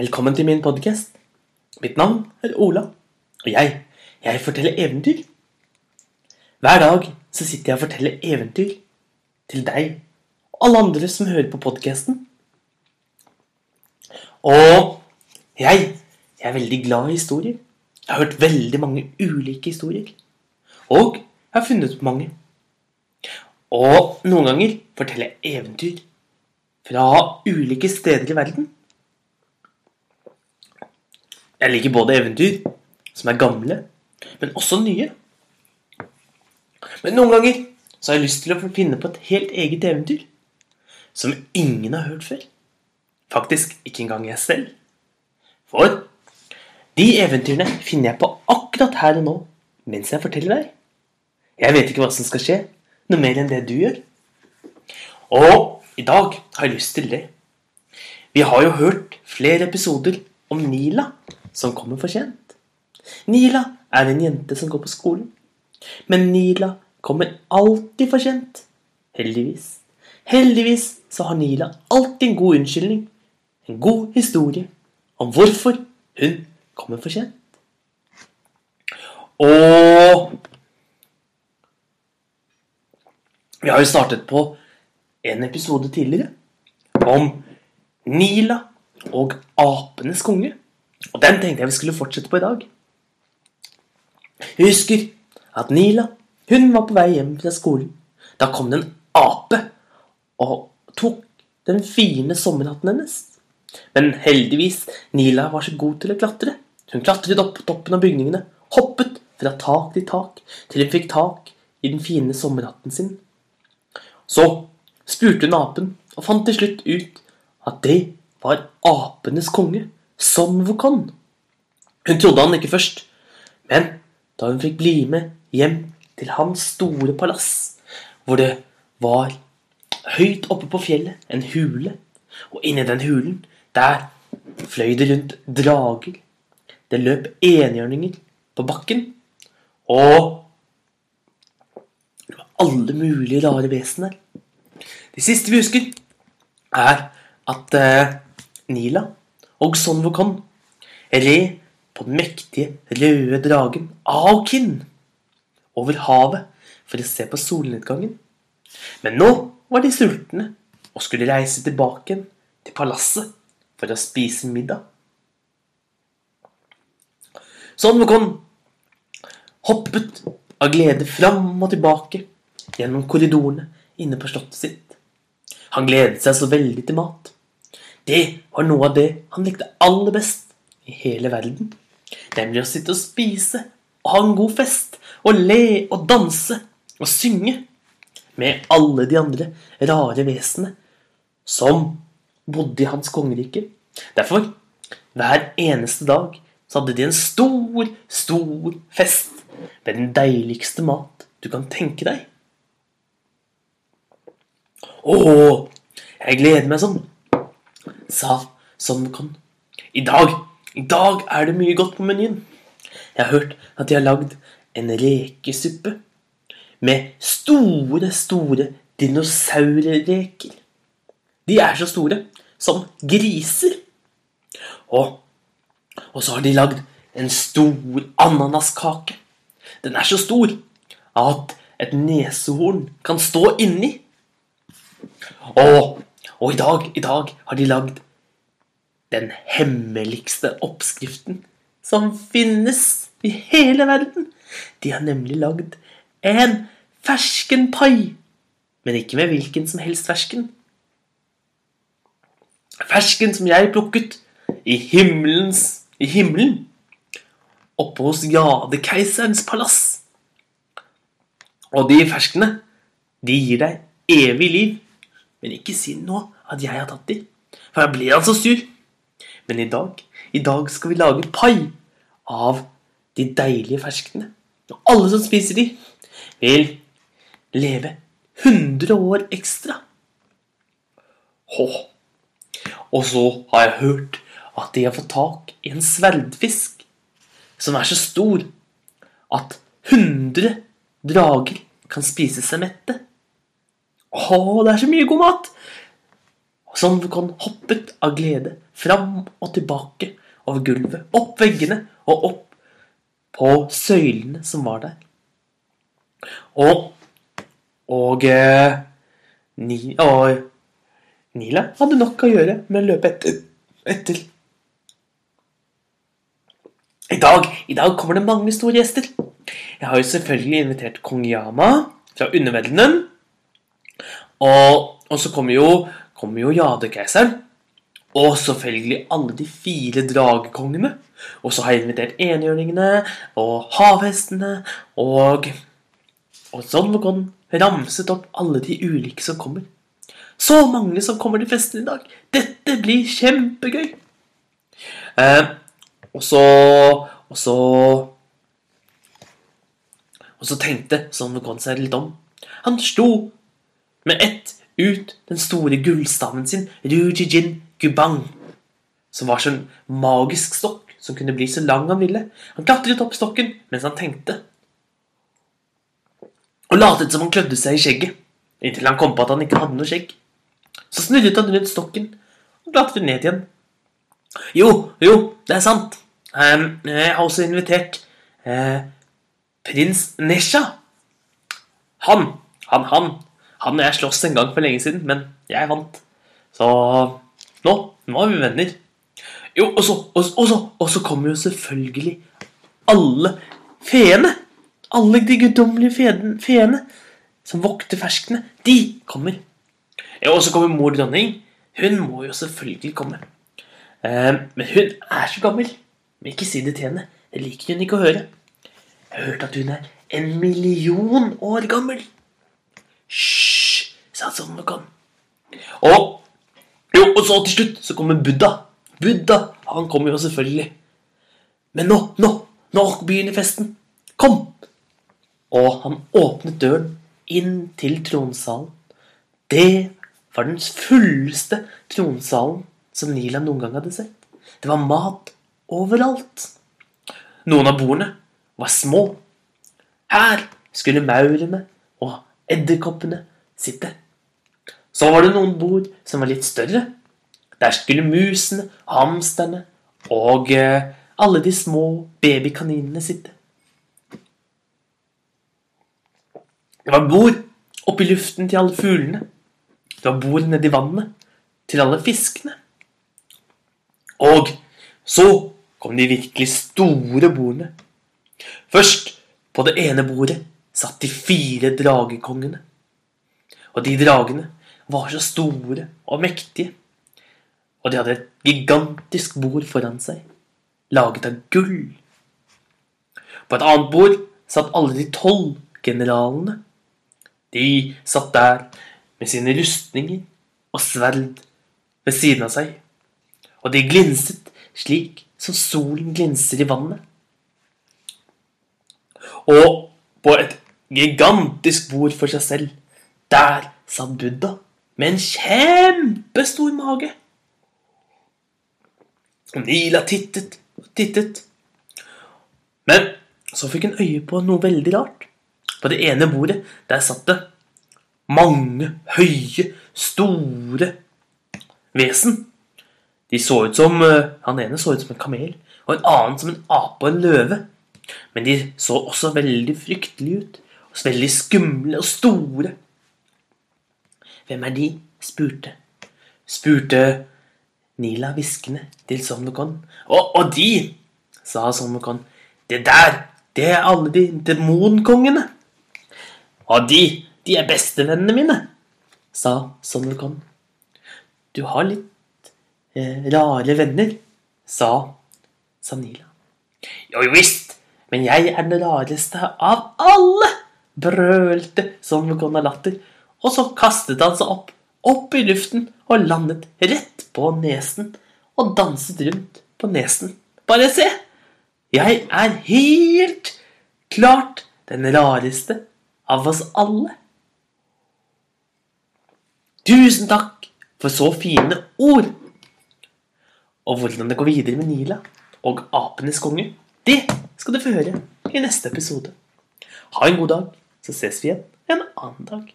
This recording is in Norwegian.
Velkommen til min podkast. Mitt navn er Ola, og jeg, jeg forteller eventyr. Hver dag så sitter jeg og forteller eventyr til deg og alle andre som hører på podkasten. Og jeg, jeg er veldig glad i historier. Jeg har hørt veldig mange ulike historier. Og jeg har funnet på mange. Og noen ganger forteller jeg eventyr fra ulike steder i verden. Jeg liker både eventyr som er gamle, men også nye. Men noen ganger så har jeg lyst til å finne på et helt eget eventyr som ingen har hørt før. Faktisk ikke engang jeg selv. For de eventyrene finner jeg på akkurat her og nå mens jeg forteller deg. Jeg vet ikke hva som skal skje, noe mer enn det du gjør. Og i dag har jeg lyst til det. Vi har jo hørt flere episoder om Nila som kommer for sent. Nila er en jente som går på skolen. Men Nila kommer alltid for sent. Heldigvis. Heldigvis så har Nila alltid en god unnskyldning. En god historie om hvorfor hun kommer for sent. Og Vi har jo startet på en episode tidligere om Nila og apenes konge. Og den tenkte jeg vi skulle fortsette på i dag. Jeg husker at Nila hun var på vei hjem fra skolen. Da kom det en ape og tok den fine sommerhatten hennes. Men heldigvis, Nila var så god til å klatre. Hun klatret opp på toppen av bygningene, hoppet fra tak til tak, til hun fikk tak i den fine sommerhatten sin. Så spurte hun apen, og fant til slutt ut at det var apenes konge. Son Wukon. Hun trodde han ikke først, men da hun fikk bli med hjem til hans store palass, hvor det var høyt oppe på fjellet en hule, og inni den hulen, der fløy det rundt drager. Det løp enhjørninger på bakken, og det var alle mulige rare vesener. Det siste vi husker, er at eh, Nila og Sonvokon, Wukon red på den mektige, røde dragen Aokin over havet for å se på solnedgangen. Men nå var de sultne og skulle reise tilbake til palasset for å spise middag. Sonvokon Wukon hoppet av glede fram og tilbake gjennom korridorene inne på slottet sitt. Han gledet seg så veldig til mat. Det var noe av det han likte aller best i hele verden. Nemlig å sitte og spise og ha en god fest og le og danse og synge med alle de andre rare vesenene som bodde i hans kongerike. Derfor, hver eneste dag, så hadde de en stor, stor fest med den deiligste mat du kan tenke deg. Å, jeg gleder meg sånn sa Sonmukon. I dag, i dag er det mye godt på menyen. Jeg har hørt at de har lagd en rekesuppe med store, store dinosaurreker. De er så store som griser. Og, og så har de lagd en stor ananaskake. Den er så stor at et nesehorn kan stå inni. Og og i dag, i dag har de lagd den hemmeligste oppskriften som finnes i hele verden. De har nemlig lagd en ferskenpai. Men ikke med hvilken som helst fersken. Fersken som jeg plukket i himmelens i himmelen. Oppe hos Jadekeiserens palass. Og de ferskene, de gir deg evig liv. Men ikke si nå at jeg har tatt de, for da blir han så sur. Men i dag, i dag skal vi lage pai av de deilige ferskene. Og alle som spiser de, vil leve 100 år ekstra. Hå. Og så har jeg hørt at de har fått tak i en sverdfisk som er så stor at 100 drager kan spise seg mette. Å, det er så mye god mat! Og kan hoppet av glede fram og tilbake over gulvet, opp veggene og opp på søylene som var der. Og Og eh, Ni, og Nila hadde nok å gjøre med å løpe etter. etter. I dag, I dag kommer det mange store gjester. Jeg har jo selvfølgelig invitert kong Yama fra underverdenen. Og, og så kommer jo, kommer jo Jadekeiseren. Og selvfølgelig alle de fire dragekongene. Og så har jeg invitert enhjørningene og havhestene og Og sånn var han ramset opp alle de ulike som kommer. Så mange som kommer til festen i dag. Dette blir kjempegøy. Eh, og så Og så Og så tenkte Son Wukong seg litt om. Han sto med ett ut den store gullstaven sin, Rujijin Gubang, som var sånn magisk stokk som kunne bli så lang han ville. Han klatret opp stokken mens han tenkte. Og latet som han klødde seg i skjegget, inntil han kom på at han ikke hadde noe skjegg. Så snurret han rundt stokken og klatret ned igjen. Jo, jo, det er sant. Ehm, jeg har også invitert eh, prins Nesha. Han, han, han. Han og jeg sloss en gang for lenge siden, men jeg vant. Så nå, nå er vi venner. Jo, og så, og, så- og så, og så kommer jo selvfølgelig alle feene. Alle de guddommelige feene, som vokter ferskene. De kommer. Ja, og så kommer mor dronning. Hun må jo selvfølgelig komme. Eh, men hun er så gammel. Men ikke si det til henne. Det liker hun ikke å høre. Jeg har hørt at hun er en million år gammel. Hysj, sa Sonnekan. Og jo, og så til slutt så kommer Buddha. Buddha, han kommer jo selvfølgelig. Men nå, nå, nå begynner festen. Kom! Og han åpnet døren inn til tronsalen. Det var den fulleste tronsalen som Nila noen gang hadde sett. Det var mat overalt. Noen av bordene var små. Her skulle maurene edderkoppene sitte. Så var det noen bord som var litt større. Der skulle musene, hamsterne og eh, alle de små babykaninene sitte. Det var bord oppe i luften til alle fuglene. Det var bord nedi vannet til alle fiskene. Og så kom de virkelig store bordene. Først på det ene bordet satt de fire dragekongene. Og de dragene var så store og mektige. Og de hadde et gigantisk bord foran seg, laget av gull. På et annet bord satt alle de tolv generalene. De satt der med sine rustninger og sverd ved siden av seg. Og de glinset slik som solen glinser i vannet. Og på et gigantisk bord for seg selv, der satt Buddha med en kjempestor mage. Nila tittet og tittet. Men så fikk hun øye på noe veldig rart. På det ene bordet, der satt det mange høye, store vesen. De så ut som eh, Han ene så ut som en kamel, og en annen som en ape og en løve. Men de så også veldig fryktelige ut. Veldig skumle og store. Hvem er de? spurte. Spurte Nila hviskende til Somnokon. Og, og de, sa Somnokon, det der, det er alle de demonkongene. Og de, de er bestevennene mine, sa Somnokon. Du har litt eh, rare venner, sa, sa Nila. Jo visst, men jeg er den rareste av alle, brølte Somnokon av latter. Og så kastet han seg opp, opp i luften og landet rett på nesen og danset rundt på nesen. Bare se! Jeg er helt klart den rareste av oss alle. Tusen takk for så fine ord. Og hvordan det går videre med Nila og apenes konge, det skal du få høre i neste episode. Ha en god dag, så ses vi igjen en annen dag.